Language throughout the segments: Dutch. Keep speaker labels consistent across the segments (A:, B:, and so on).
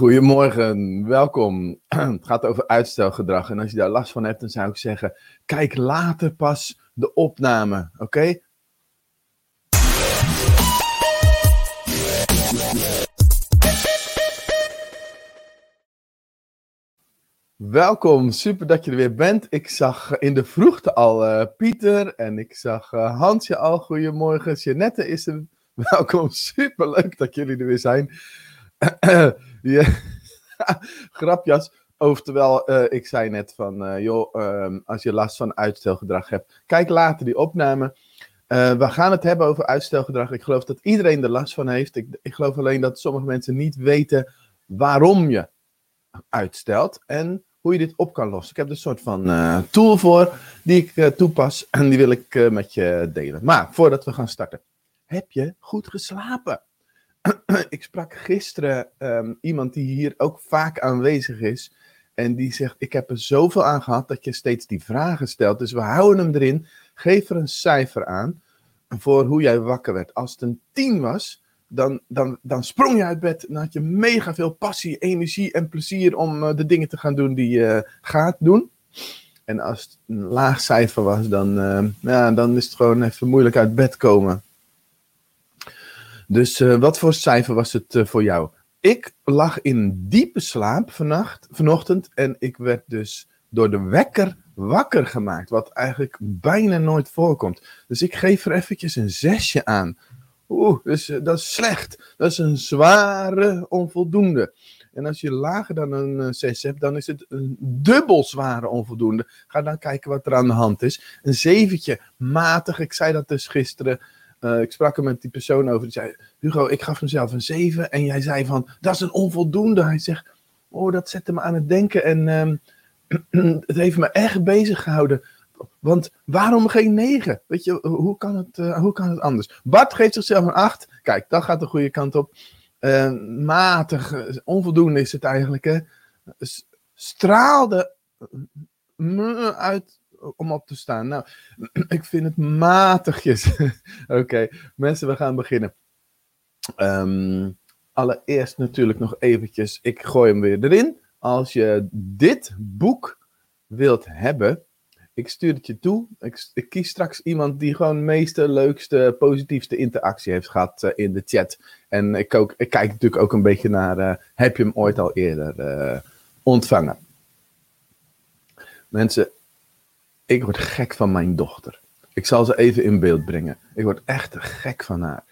A: Goedemorgen, welkom. Het gaat over uitstelgedrag. En als je daar last van hebt, dan zou ik zeggen: kijk later pas de opname, oké? Welkom, super dat je er weer bent. Ik zag in de vroegte al uh, Pieter en ik zag uh, Hansje al. Goedemorgen, Jeannette is er. Welkom, super leuk dat jullie er weer zijn. ja. Grapjas. Oftewel, uh, ik zei net van, uh, joh, uh, als je last van uitstelgedrag hebt, kijk later die opname. we gaan het hebben over uitstelgedrag. Ik geloof dat iedereen er last van heeft. Ik, ik geloof alleen dat sommige mensen niet weten waarom je uitstelt en hoe je dit op kan lossen. Ik heb er een soort van tool voor die ik toepas en die wil ik met je delen. Maar voordat we gaan starten, heb je goed geslapen? ik sprak gisteren um, iemand die hier ook vaak aanwezig is. En die zegt: Ik heb er zoveel aan gehad dat je steeds die vragen stelt. Dus we houden hem erin. Geef er een cijfer aan voor hoe jij wakker werd. Als het een 10 was, dan, dan, dan sprong je uit bed. Dan had je mega veel passie, energie en plezier om uh, de dingen te gaan doen die je gaat doen. En als het een laag cijfer was, dan, uh, ja, dan is het gewoon even moeilijk uit bed komen. Dus uh, wat voor cijfer was het uh, voor jou? Ik lag in diepe slaap vannacht, vanochtend en ik werd dus door de wekker wakker gemaakt, wat eigenlijk bijna nooit voorkomt. Dus ik geef er eventjes een zesje aan. Oeh, dus, dat is slecht. Dat is een zware onvoldoende. En als je lager dan een 6 hebt, dan is het een dubbel zware onvoldoende. Ga dan kijken wat er aan de hand is. Een zeventje, matig. Ik zei dat dus gisteren. Uh, ik sprak er met die persoon over. Die zei: Hugo, ik gaf mezelf een 7. En jij zei van: dat is een onvoldoende. Hij zegt: Oh, dat zette me aan het denken. En um, het heeft me echt bezig gehouden. Want waarom geen 9? Weet je, hoe kan het, uh, hoe kan het anders? Bart geeft zichzelf een 8. Kijk, dat gaat de goede kant op. Uh, matig, onvoldoende is het eigenlijk. Hè? Straalde uit om op te staan? Nou, ik vind het matigjes. Oké, mensen, we gaan beginnen. Um, allereerst natuurlijk nog eventjes, ik gooi hem weer erin. Als je dit boek wilt hebben, ik stuur het je toe. Ik, kies straks iemand die gewoon de meeste, leukste, positiefste interactie heeft gehad uh, in de chat. En ik, kijk natuurlijk ook een beetje naar, uh, heb je hem ooit al eerder uh, ontvangen? Mensen, ik word gek van mijn dochter. Ik zal ze even in beeld brengen. Ik word echt gek van haar.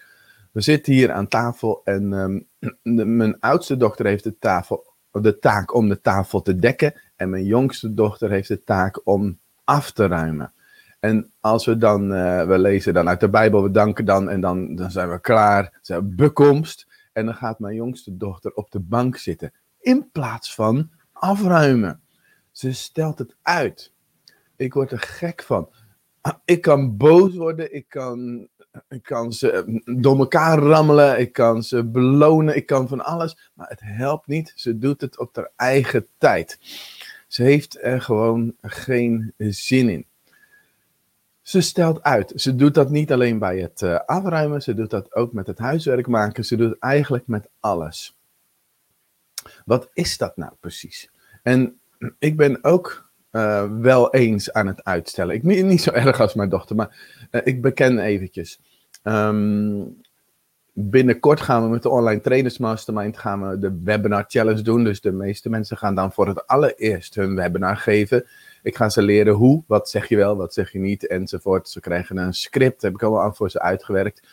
A: We zitten hier aan tafel en de, mijn oudste dochter heeft de, tafel, de taak om de tafel te dekken. En mijn jongste dochter heeft de taak om af te ruimen. En als we dan, uh, we lezen dan uit de Bijbel, we danken dan en dan, dan zijn we klaar. Zijn bekomst. En dan gaat mijn jongste dochter op de bank zitten. In plaats van afruimen. Ze stelt het uit. Ik word er gek van. Ik kan boos worden, ik kan, ik kan ze door elkaar rammelen, ik kan ze belonen, ik kan van alles. Maar het helpt niet, ze doet het op haar eigen tijd. Ze heeft er gewoon geen zin in. Ze stelt uit. Ze doet dat niet alleen bij het uh, afruimen, ze doet dat ook met het huiswerk maken. Ze doet eigenlijk met alles. Wat is dat nou precies? En ik ben ook uh, wel eens aan het uitstellen. Ik niet zo erg als mijn dochter, maar uh, ik beken eventjes. Um, binnenkort gaan we met de Online Trainers Mastermind gaan we de Webinar Challenge doen. Dus de meeste mensen gaan dan voor het allereerst hun webinar geven. Ik ga ze leren hoe, wat zeg je wel, wat zeg je niet, enzovoort. Ze krijgen een script, heb ik allemaal al voor ze uitgewerkt.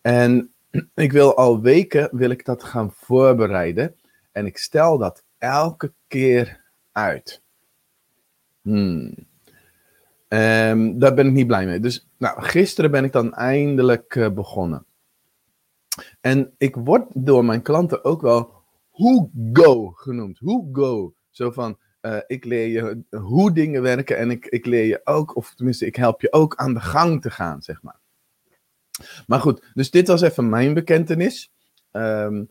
A: En ik wil al weken, wil ik dat gaan voorbereiden. En ik stel dat elke keer uit. Hmm. Um, daar ben ik niet blij mee. Dus nou, gisteren ben ik dan eindelijk uh, begonnen. En ik word door mijn klanten ook wel Who Go genoemd. Who Go. Zo van, uh, ik leer je hoe dingen werken en ik, ik leer je ook, of tenminste, ik help je ook aan de gang te gaan, zeg maar. Maar goed, dus dit was even mijn bekentenis. Um,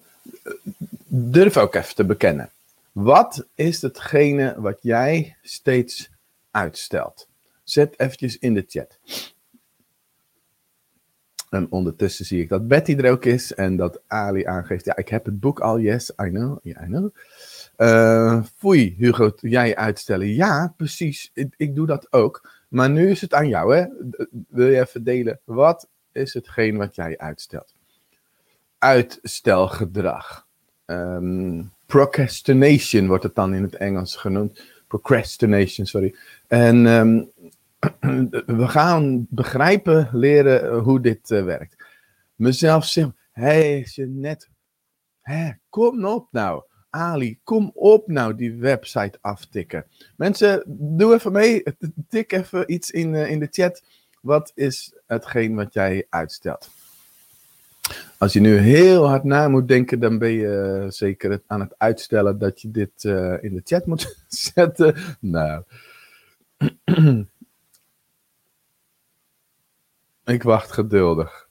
A: durf ook even te bekennen. Wat is hetgene wat jij steeds uitstelt? Zet eventjes in de chat. En ondertussen zie ik dat Betty er ook is en dat Ali aangeeft, ja, ik heb het boek al, yes, I know, yeah, I know. Uh, Hugo, jij uitstellen. Ja, precies, ik, ik, doe dat ook. Maar nu is het aan jou, hè. Wil je even delen, wat is hetgeen wat jij uitstelt? Uitstelgedrag. Um, procrastination wordt het dan in het Engels genoemd. Procrastination, sorry. En um, we gaan begrijpen, leren hoe dit uh, werkt. Mezelf zeggen, hey, je net, kom op nou. Ali, kom op nou die website aftikken. Mensen, doe even mee. Tik even iets in, uh, in de chat. Wat is hetgeen wat jij uitstelt? Als je nu heel hard na moet denken, dan ben je uh, zeker aan het uitstellen dat je dit uh, in de chat moet zetten. Nou. Ik wacht geduldig.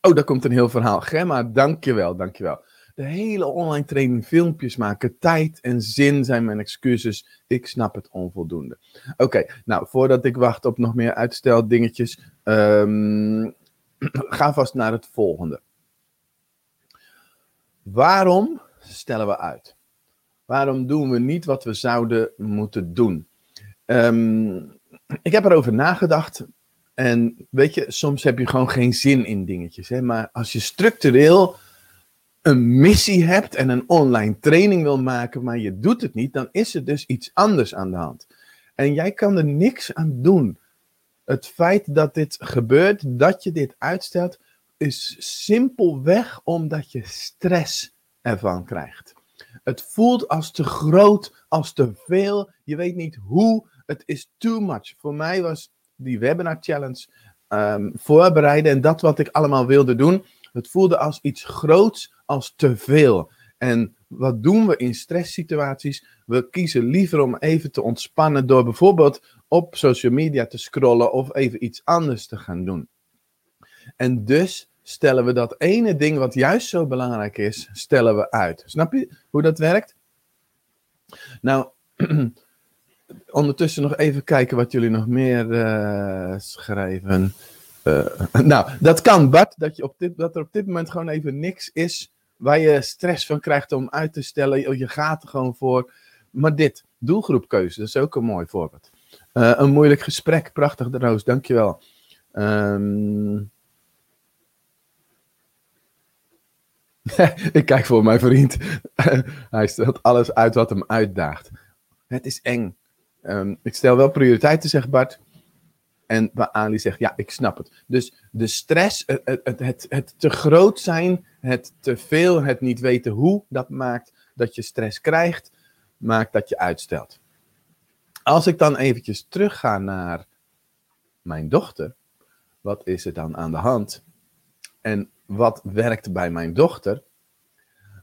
A: Oh, daar komt een heel verhaal. Gemma, dankjewel, dankjewel. De hele online training, filmpjes maken, tijd en zin zijn mijn excuses. Ik snap het onvoldoende. Oké, nou, voordat ik wacht op nog meer uitstel dingetjes, um, ga vast naar het volgende. Waarom stellen we uit? Waarom doen we niet wat we zouden moeten doen? Um, ik heb erover nagedacht. En weet je, soms heb je gewoon geen zin in dingetjes. Hè? Maar als je structureel een missie hebt en een online training wil maken, maar je doet het niet, dan is er dus iets anders aan de hand. En jij kan er niks aan doen. Het feit dat dit gebeurt, dat je dit uitstelt, is simpelweg omdat je stress ervan krijgt. Het voelt als te groot, als te veel. Je weet niet hoe, het is too much. Voor mij was die webinar challenge um, voorbereiden en dat wat ik allemaal wilde doen, het voelde als iets groots, als te veel. En wat doen we in stresssituaties? We kiezen liever om even te ontspannen door bijvoorbeeld op social media te scrollen of even iets anders te gaan doen. En dus stellen we dat ene ding wat juist zo belangrijk is, stellen we uit. Snap je hoe dat werkt? Nou, ondertussen nog even kijken wat jullie nog meer uh, schrijven. Uh, nou, dat kan, Bart, dat, je op dit, dat er op dit moment gewoon even niks is waar je stress van krijgt om uit te stellen. Je gaat er gewoon voor. Maar dit, doelgroepkeuze, dat is ook een mooi voorbeeld. Uh, een moeilijk gesprek, prachtig Roos, dankjewel. Um... ik kijk voor mijn vriend. Hij stelt alles uit wat hem uitdaagt. Het is eng. Um, ik stel wel prioriteiten, zegt Bart. En waar Ali zegt, ja, ik snap het. Dus de stress, het, het, het, het, te groot zijn, het te veel, het niet weten hoe, dat maakt dat je stress krijgt, maakt dat je uitstelt. Als ik dan eventjes terugga naar mijn dochter, wat is er dan aan de hand? En wat werkt bij mijn dochter?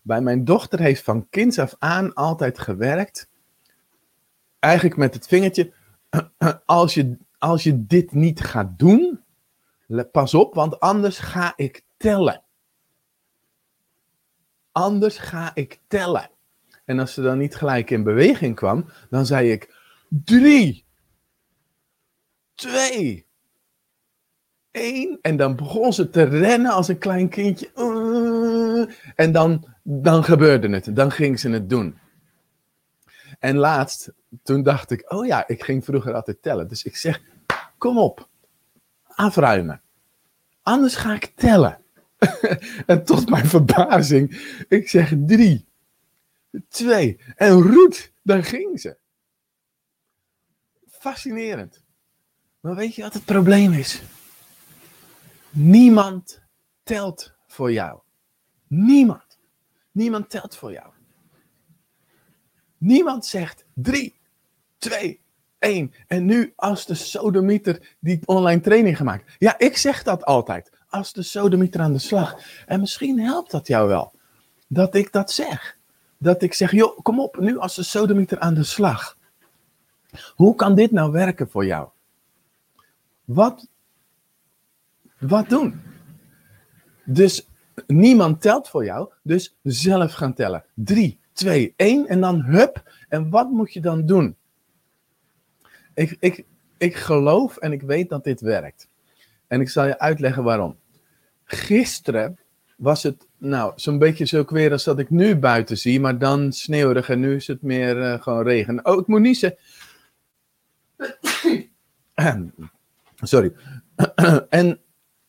A: Bij mijn dochter heeft van kinds af aan altijd gewerkt eigenlijk met het vingertje, als je, als je dit niet gaat doen, pas op, want anders ga ik tellen. Anders ga ik tellen. En als ze dan niet gelijk in beweging kwam, dan zei ik drie, twee, één. En dan begon ze te rennen als een klein kindje. En dan, dan gebeurde het. Dan ging ze het doen. En laatst, toen dacht ik, oh ja, ik ging vroeger altijd tellen. Dus ik zeg, kom op, afruimen. Anders ga ik tellen. en tot mijn verbazing, ik zeg drie, twee, en roet, daar ging ze. Fascinerend. Maar weet je wat het probleem is? Niemand telt voor jou. Niemand. Niemand telt voor jou. Niemand zegt 3, 2, 1. En nu als de sodemieter die online training gemaakt. Ja, ik zeg dat altijd. Als de sodemieter aan de slag. En misschien helpt dat jou wel. Dat ik dat zeg. Dat ik zeg, joh, kom op, nu als de sodemieter aan de slag. Hoe kan dit nou werken voor jou? Wat, wat doen? Dus niemand telt voor jou, dus zelf gaan tellen. 3, 2, 1 en dan hup. En wat moet je dan doen? Ik, ik, ik geloof en ik weet dat dit werkt. En ik zal je uitleggen waarom. Gisteren was het, nou, zo'n beetje zo weer als dat ik nu buiten zie, maar dan sneeuwig en nu is het meer uh, gewoon regen. Oh, ik moet niezen. Sorry. en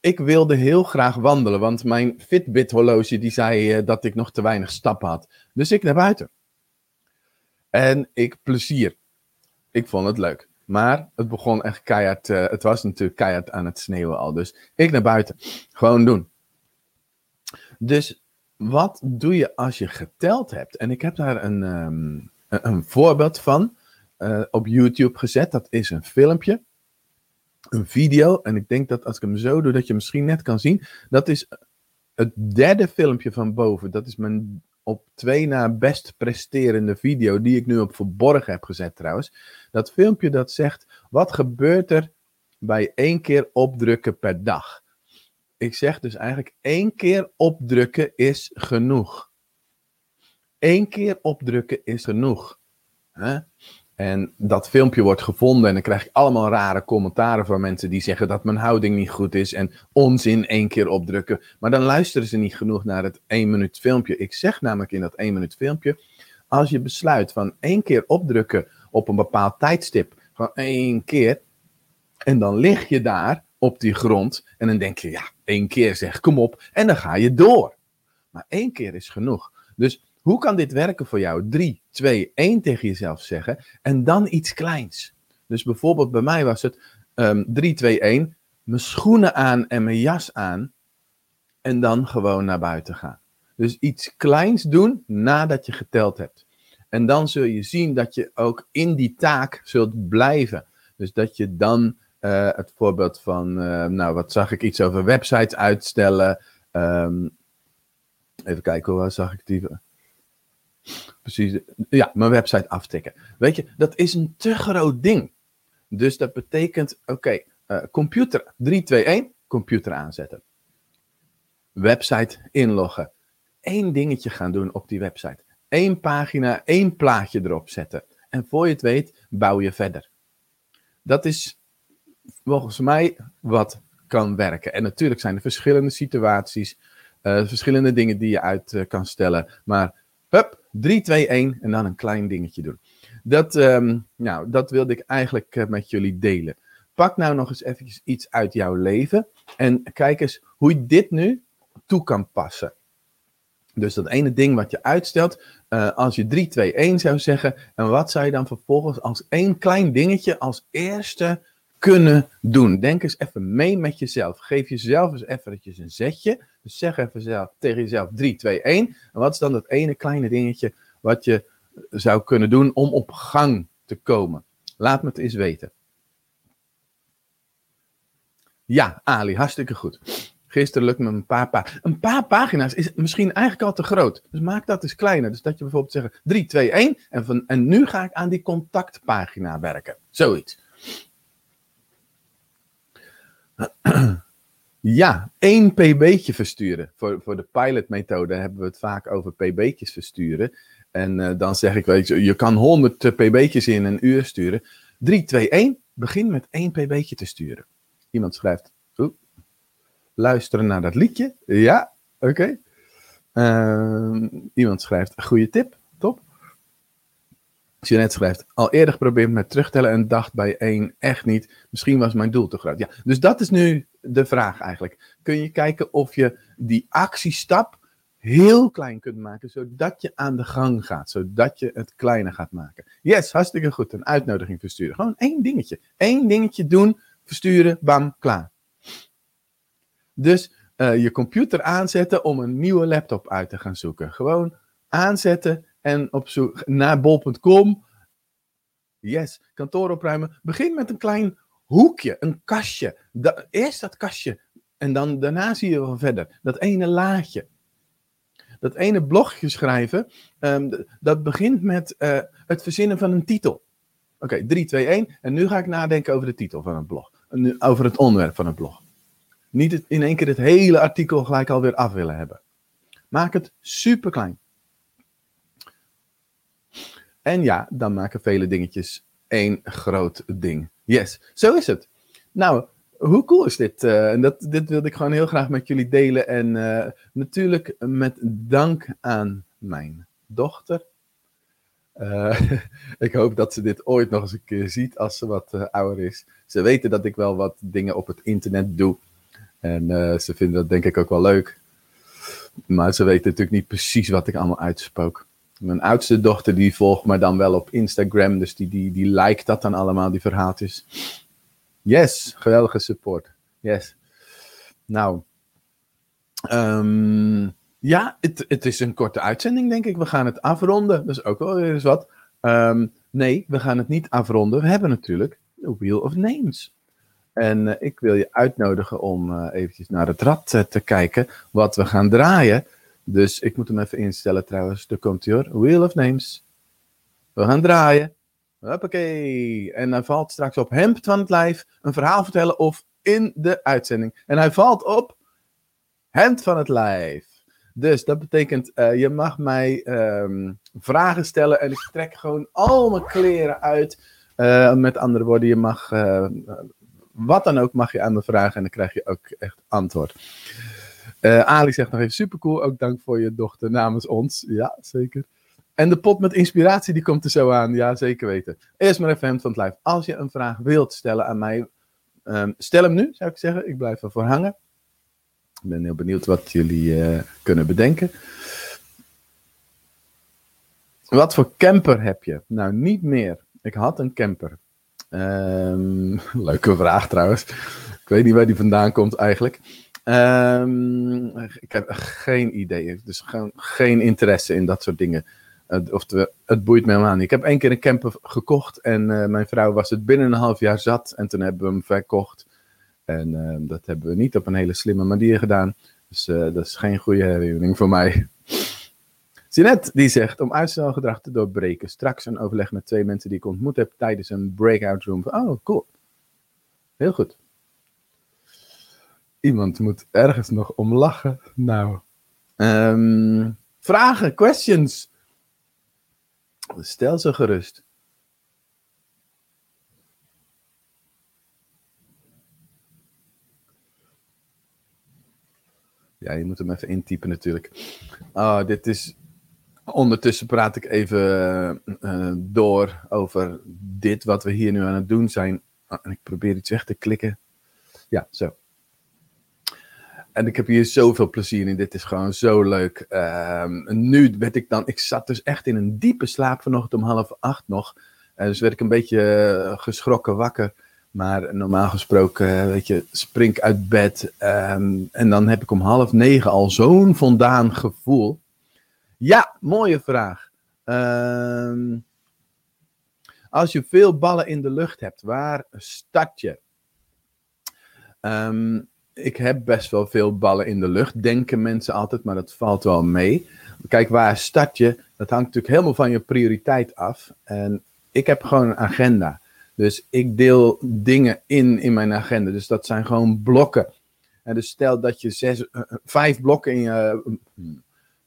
A: ik wilde heel graag wandelen, want mijn Fitbit horloge die zei uh, dat ik nog te weinig stappen had. Dus ik naar buiten. En ik plezier. Ik vond het leuk. Maar het begon echt keihard. Uh, het was natuurlijk keihard aan het sneeuwen al. Dus ik naar buiten. Gewoon doen. Dus wat doe je als je geteld hebt? En ik heb daar een, um, een, voorbeeld van uh, op YouTube gezet. Dat is een filmpje. Een video. En ik denk dat als ik hem zo doe, dat je misschien net kan zien. Dat is het derde filmpje van boven. Dat is mijn op twee na best presterende video, die ik nu op verborgen heb gezet trouwens. Dat filmpje dat zegt, wat gebeurt er bij één keer opdrukken per dag? Ik zeg dus eigenlijk, één keer opdrukken is genoeg. Eén keer opdrukken is genoeg. Huh? En dat filmpje wordt gevonden en dan krijg ik allemaal rare commentaren van mensen die zeggen dat mijn houding niet goed is en onzin één keer opdrukken. Maar dan luisteren ze niet genoeg naar het één minuut filmpje. Ik zeg namelijk in dat één minuut filmpje, als je besluit van één keer opdrukken op een bepaald tijdstip, van één keer, en dan lig je daar op die grond en dan denk je, ja, één keer zeg, kom op, en dan ga je door. Maar één keer is genoeg. Dus hoe kan dit werken voor jou? 3, 2, 1 tegen jezelf zeggen en dan iets kleins. Dus bijvoorbeeld bij mij was het um, 3, 2, 1, mijn schoenen aan en mijn jas aan en dan gewoon naar buiten gaan. Dus iets kleins doen nadat je geteld hebt. En dan zul je zien dat je ook in die taak zult blijven. Dus dat je dan uh, het voorbeeld van, uh, nou wat zag ik, iets over websites uitstellen. Um, even kijken, hoe zag ik die? Precies. Ja, mijn website aftikken. Weet je, dat is een te groot ding. Dus dat betekent, oké, uh, computer 321, computer aanzetten. Website inloggen. Eén dingetje gaan doen op die website. Eén pagina, één plaatje erop zetten. En voor je het weet, bouw je verder. Dat is volgens mij wat kan werken. En natuurlijk zijn er verschillende situaties, uh, verschillende dingen die je uit uh, kan stellen. Maar hup, 3, 2, 1 en dan een klein dingetje doen. Dat, um, nou, dat wilde ik eigenlijk uh, met jullie delen. Pak nou nog eens eventjes iets uit jouw leven en kijk eens hoe je dit nu toe kan passen. Dus dat ene ding wat je uitstelt, uh, als je 3, 2, 1 zou zeggen, en wat zou je dan vervolgens als één klein dingetje als eerste kunnen doen? Denk eens even mee met jezelf. Geef jezelf eens eventjes een zetje. Dus zeg even zelf, tegen jezelf 3, 2, 1. En wat is dan dat ene kleine dingetje wat je zou kunnen doen om op gang te komen? Laat me het eens weten. Ja, Ali, hartstikke goed. Gisteren lukt me een paar pagina's. Een paar pagina's is misschien eigenlijk al te groot. Dus maak dat eens kleiner. Dus dat je bijvoorbeeld zegt 3, 2, 1. En, van, en nu ga ik aan die contactpagina werken. Zoiets. Ja, één pb'tje versturen. Voor, voor de pilotmethode hebben we het vaak over pb'tjes versturen. En uh, dan zeg ik, weet je, je kan 100 pb'tjes in een uur sturen. 3, 2, 1. Begin met één pb'tje te sturen. Iemand schrijft, luisteren naar dat liedje. Ja, oké. Uh, iemand schrijft, goede tip. Jeanette schrijft, al eerder geprobeerd met terugtellen en dacht bij één echt niet. Misschien was mijn doel te groot. Ja, dus dat is nu de vraag eigenlijk. Kun je kijken of je die actiestap heel klein kunt maken, zodat je aan de gang gaat, zodat je het kleiner gaat maken. Yes, hartstikke goed. Een uitnodiging versturen. Gewoon één dingetje. Eén dingetje doen, versturen, bam, klaar. Dus uh, je computer aanzetten om een nieuwe laptop uit te gaan zoeken. Gewoon aanzetten en op zoek naar bol.com. Yes, kantoor opruimen. Begin met een klein hoekje, een kastje. Eerst dat kastje en dan daarna zie je wel verder. Dat ene laadje. Dat ene blogje schrijven, um, dat begint met uh, het verzinnen van een titel. Oké, okay, 3, 2, 1. En nu ga ik nadenken over de titel van het blog. Nu, over het onderwerp van het blog. Niet in één keer het hele artikel gelijk alweer af willen hebben. Maak het super klein. En ja, dan maken vele dingetjes één groot ding. Yes, zo is het. Nou, hoe cool is dit? Uh, en dat, dit wilde ik gewoon heel graag met jullie delen. En uh, natuurlijk met dank aan mijn dochter. Uh, ik hoop dat ze dit ooit nog eens een keer ziet als ze wat ouder is. Ze weten dat ik wel wat dingen op het internet doe. En ze vinden dat denk ik ook wel leuk. Maar ze weten natuurlijk niet precies wat ik allemaal uitspook. Mijn oudste dochter die volgt me dan wel op Instagram. Dus die, die, die liked dat dan allemaal, die verhaaltjes. Yes, geweldige support. Yes. Nou, um, ja, het, het is een korte uitzending, denk ik. We gaan het afronden. Dat is ook wel weer eens wat. Um, nee, we gaan het niet afronden. We hebben natuurlijk de Wheel of Names. En uh, ik wil je uitnodigen om uh, eventjes naar het rad uh, te kijken wat we gaan draaien. Dus ik moet hem even instellen trouwens. Er komt hij hoor. Wheel of Names. We gaan draaien. Hoppakee. En hij valt straks op hemd van het lijf, een verhaal vertellen of in de uitzending. En hij valt op hemd van het lijf. Dus dat betekent, uh, je mag mij um, vragen stellen en ik trek gewoon al mijn kleren uit. Uh, met andere woorden, je mag, uh, wat dan ook mag je aan me vragen en dan krijg je ook echt antwoord. Ali zegt nog even supercool, ook dank voor je dochter namens ons. Ja, zeker. En de pot met inspiratie, die komt er zo aan. Ja, zeker weten. Eerst maar even hemd van het lijf. Als je een vraag wilt stellen aan mij, um, stel hem nu, zou ik zeggen. Ik blijf ervoor hangen. Ik ben heel benieuwd wat jullie uh, kunnen bedenken. Wat voor camper heb je? Nou, niet meer. Ik had een camper. Um, leuke vraag trouwens. Ik weet niet waar die vandaan komt eigenlijk. Um, ik heb geen idee. Dus gewoon geen interesse in dat soort dingen. Of het boeit me helemaal niet. Ik heb één keer een camper gekocht en uh, mijn vrouw was het binnen een half jaar zat. En toen hebben we hem verkocht. En uh, dat hebben we niet op een hele slimme manier gedaan. Dus uh, dat is geen goede herinnering voor mij. Jeanette die zegt om uitstelgedrag te doorbreken. Straks een overleg met twee mensen die ik ontmoet heb tijdens een breakout room. Oh, cool. Heel goed. Iemand moet ergens nog om lachen. Nou. Um, vragen, questions. Stel ze gerust. Ja, je moet hem even intypen natuurlijk. Oh, dit is. Ondertussen praat ik even uh, door over dit wat we hier nu aan het doen zijn. Oh, en ik probeer iets weg te klikken. Ja, zo. En ik heb hier zoveel plezier in. Dit is gewoon zo leuk. Um, nu werd ik dan. Ik zat dus echt in een diepe slaap vanochtend om half acht nog. Uh, dus werd ik een beetje uh, geschrokken wakker. Maar normaal gesproken, uh, weet je, spring uit bed. Um, en dan heb ik om half negen al zo'n voldaan gevoel. Ja, mooie vraag. Um, als je veel ballen in de lucht hebt, waar start je? Um, ik heb best wel veel ballen in de lucht, denken mensen altijd, maar dat valt wel mee. Kijk, waar start je? Dat hangt natuurlijk helemaal van je prioriteit af. En ik heb gewoon een agenda. Dus ik deel dingen in in mijn agenda. Dus dat zijn gewoon blokken. En dus stel dat je zes, uh, vijf blokken in je, uh,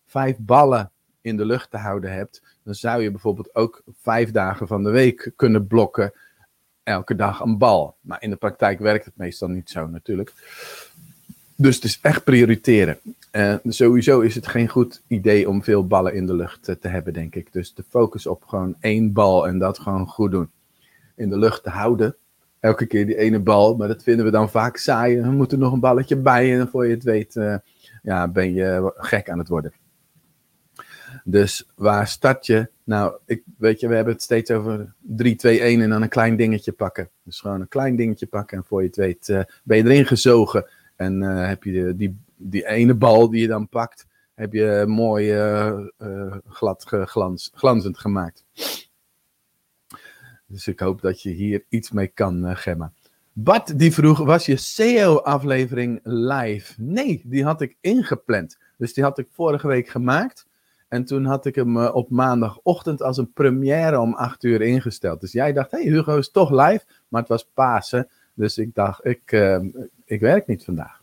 A: vijf ballen in de lucht te houden hebt, dan zou je bijvoorbeeld ook vijf dagen van de week kunnen blokken elke dag een bal. Maar in de praktijk werkt het meestal niet zo natuurlijk. Dus het is echt prioriteren. Uh, sowieso is het geen goed idee om veel ballen in de lucht uh, te hebben, denk ik. Dus de focus op gewoon één bal en dat gewoon goed doen. In de lucht te houden. Elke keer die ene bal, maar dat vinden we dan vaak saai. We moeten nog een balletje bij en voor je het weet, uh, ja, ben je gek aan het worden. Dus waar start je? Nou, ik, weet je, we hebben het steeds over 3, 2, 1 en dan een klein dingetje pakken. Dus gewoon een klein dingetje pakken en voor je het weet uh, ben je erin gezogen. En uh, heb je die, die ene bal die je dan pakt, heb je mooi uh, glad glans, glanzend gemaakt. Dus ik hoop dat je hier iets mee kan, Gemma. Bart die vroeg, was je SEO-aflevering live? Nee, die had ik ingepland. Dus die had ik vorige week gemaakt. En toen had ik hem uh, op maandagochtend als een première om 8 uur ingesteld. Dus jij dacht, hé, hey, Hugo is toch live. Maar het was Pasen. Dus ik dacht, ik, uh, ik werk niet vandaag.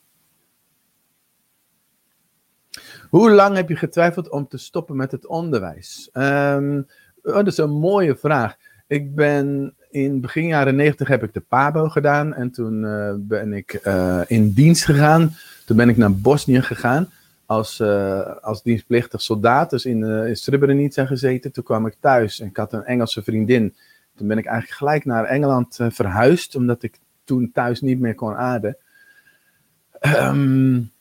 A: Hoe lang heb je getwijfeld om te stoppen met het onderwijs? Um, oh, dat is een mooie vraag. Ik ben in begin jaren 90 heb ik de PABO gedaan. En toen eh, ben ik eh, in dienst gegaan. Toen ben ik naar Bosnië gegaan. Als, uh, als dienstplichtig soldaat. Dus in, in Srebrenica gezeten. Toen kwam ik thuis en ik had een Engelse vriendin. Toen ben ik eigenlijk gelijk naar Engeland verhuisd. Omdat ik toen thuis niet meer kon aarden. Um,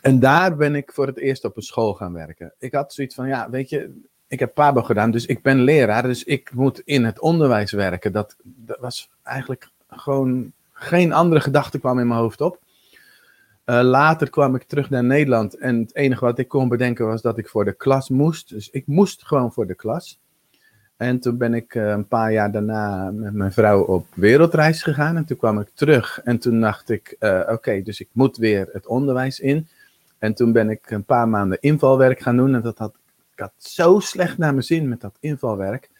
A: en daar ben ik voor het eerst op een school gaan werken. Ik had zoiets van, ja, weet je, ik heb PABO gedaan, dus ik ben leraar, dus ik moet in het onderwijs werken. Dat, dat was eigenlijk gewoon geen andere gedachte kwam in mijn hoofd op. Uh, later kwam ik terug naar Nederland en het enige wat ik kon bedenken was dat ik voor de klas moest. Dus ik moest gewoon voor de klas. En toen ben ik uh, een paar jaar daarna met mijn vrouw op wereldreis gegaan. En toen kwam ik terug en toen dacht ik, uh, oké, dus ik moet weer het onderwijs in. En toen ben ik een paar maanden invalwerk gaan doen. En dat had, ik had zo slecht naar mijn zin met dat invalwerk.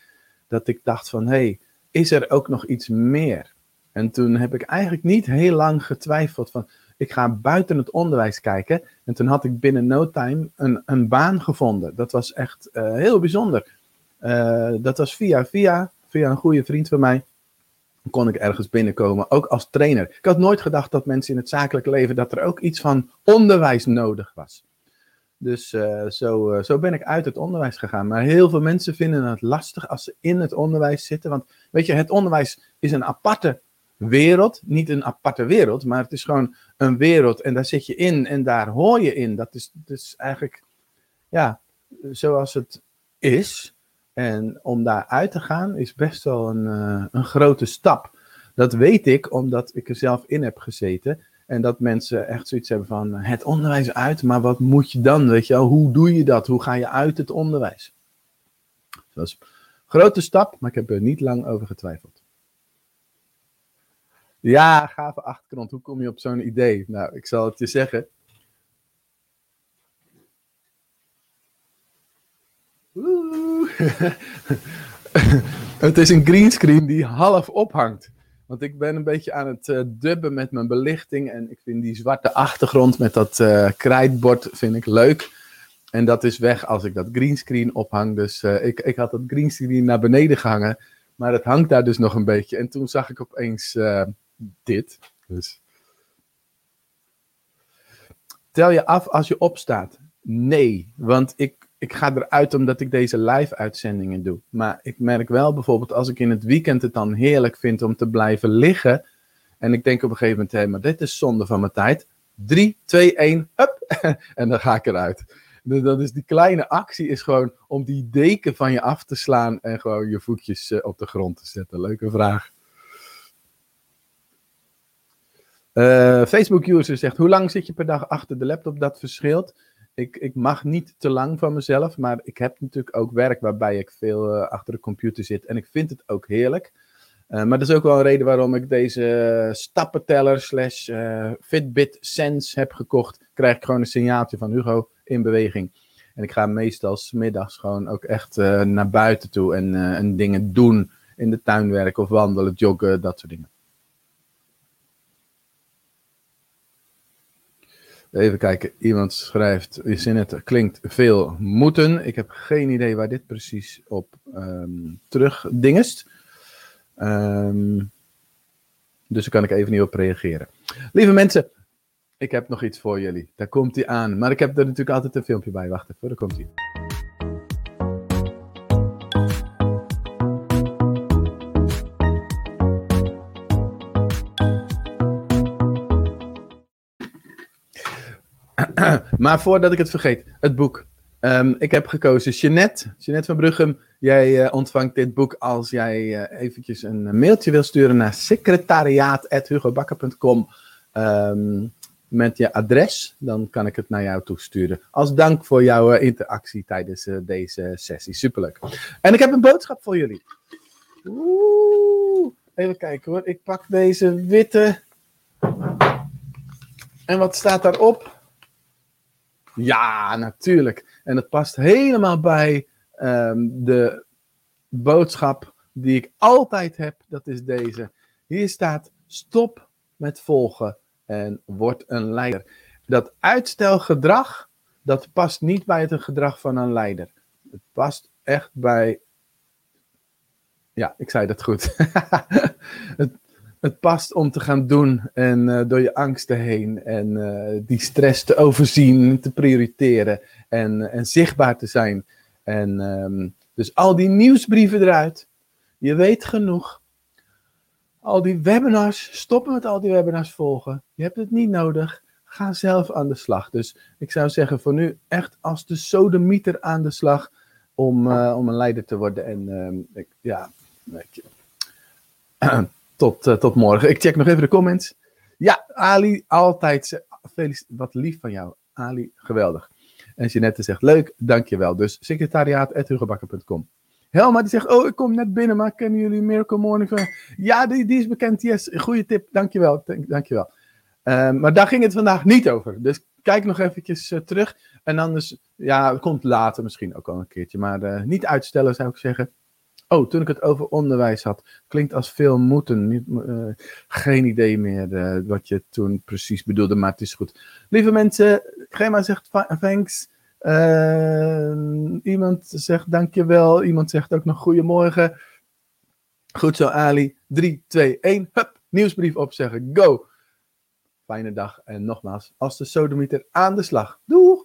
A: Dat ik dacht van, hé, hey, is er ook nog iets meer? En toen heb ik eigenlijk niet heel lang getwijfeld van, ik ga buiten het onderwijs kijken. En toen had ik binnen no time een, een baan gevonden. Dat was echt uh, heel bijzonder. Uh, dat was via, via, via een goede vriend van mij kon ik ergens binnenkomen, ook als trainer. Ik had nooit gedacht dat mensen in het zakelijke leven, dat er ook iets van onderwijs nodig was. Dus uh, zo, zo ben ik uit het onderwijs gegaan. Maar heel veel mensen vinden het lastig als ze in het onderwijs zitten. Want weet je, het onderwijs is een aparte wereld. Niet een aparte wereld, maar het is gewoon een wereld. En daar zit je in en daar hoor je in. Dat is dus eigenlijk, ja, zoals het is. En om daar uit te gaan is best wel een, uh, een grote stap. Dat weet ik omdat ik er zelf in heb gezeten. En dat mensen echt zoiets hebben van het onderwijs uit, maar wat moet je dan? Weet je wel? Hoe doe je dat? Hoe ga je uit het onderwijs? dat is een grote stap, maar ik heb er niet lang over getwijfeld. Ja, gave achtergrond. Hoe kom je op zo'n idee? Nou, ik zal het je zeggen. het is een greenscreen die half ophangt. Want ik ben een beetje aan het uh, dubben met mijn belichting. En ik vind die zwarte achtergrond met dat uh, krijtbord vind ik leuk. En dat is weg als ik dat greenscreen ophang. Dus uh, ik, ik had dat greenscreen naar beneden gehangen. Maar het hangt daar dus nog een beetje. En toen zag ik opeens dit. Dus. Tel je af als je opstaat? Nee, want ik ik ga eruit omdat ik deze live-uitzendingen doe. Maar ik merk wel bijvoorbeeld als ik in het weekend het dan heerlijk vind om te blijven liggen. En ik denk op een gegeven moment, hé, maar dit is zonde van mijn tijd. 3, 2, 1, up. en dan ga ik eruit. Dus dat is die kleine actie is gewoon om die deken van je af te slaan en gewoon je voetjes uh, op de grond te zetten. Leuke vraag. Uh, Facebook-user zegt, hoe lang zit je per dag achter de laptop? Dat verschilt ik, ik mag niet te lang van mezelf, maar ik heb natuurlijk ook werk waarbij ik veel uh, achter de computer zit. En ik vind het ook heerlijk. Uh, maar dat is ook wel een reden waarom ik deze stappenteller slash Fitbit Sense heb gekocht. Krijg ik gewoon een signaaltje van Hugo in beweging. En ik ga meestal smiddags gewoon ook echt naar buiten toe en, en dingen doen. In de tuin werken of wandelen, joggen, dat soort dingen. Even kijken, iemand schrijft, je zin het klinkt veel moeten. Ik heb geen idee waar dit precies op um, terugdingest. Um, dus daar kan ik even niet op reageren. Lieve mensen, ik heb nog iets voor jullie. Daar komt hij aan. Maar ik heb er natuurlijk altijd een filmpje bij. Wacht even, daar komt hij. maar voordat ik het vergeet, het boek. Um, ik heb gekozen Jeanette, Jeanette van Bruggem. Jij uh, ontvangt dit boek als jij uh, eventjes een mailtje wil sturen naar secretariaat.hugobakker.com ehm, met je adres. Dan kan ik het naar jou toesturen. Als dank voor jouw uh, interactie tijdens deze sessie. Superleuk. En ik heb een boodschap voor jullie. Oeh, even kijken hoor. Ik pak deze witte. En wat staat daarop? Ja, natuurlijk. En het past helemaal bij um, de boodschap die ik altijd heb. Dat is deze. Hier staat: stop met volgen en word een leider. Dat uitstelgedrag, dat past niet bij het gedrag van een leider. Het past echt bij Ja, ik zei dat goed. het, het past om te gaan doen en uh, door je angsten heen en uh, die stress te overzien, te prioriteren en, en zichtbaar te zijn. En um, dus al die nieuwsbrieven eruit. Je weet genoeg. Al die webinars, stoppen met al die webinars volgen. Je hebt het niet nodig. Ga zelf aan de slag. Dus ik zou zeggen voor nu echt als de sodemieter aan de slag om, om een leider te worden. En uh, ik, ja, ik, tot, uh, tot morgen. Ik check nog even de comments. Ja, Ali, altijd. Wat lief van jou. Ali, geweldig. En Jeanette zegt, leuk, dankjewel. Dus secretariaat.hugobakker.com. Helma die zegt, oh, ik kom net binnen, maar kennen jullie Miracle Morning? Ja, die, die is bekend, yes. Goeie tip, dankjewel, dankjewel. Uh, maar daar ging het vandaag niet over. Dus kijk nog eventjes uh, terug. En anders, ja, het komt later misschien ook al een keertje. Maar uh, niet uitstellen, zou ik zeggen. Oh, toen ik het over onderwijs had. Klinkt als veel moeten. Niet, uh, geen idee meer uh, wat je toen precies bedoelde, maar het is goed. Lieve mensen, Gema zegt thanks. Uh, iemand zegt dankjewel. Iemand zegt ook nog goedemorgen. Goed zo, Ali. 3, 2, 1. Hup, nieuwsbrief opzeggen. Go. Fijne dag. En nogmaals, als de sodemieter aan de slag. Doeg!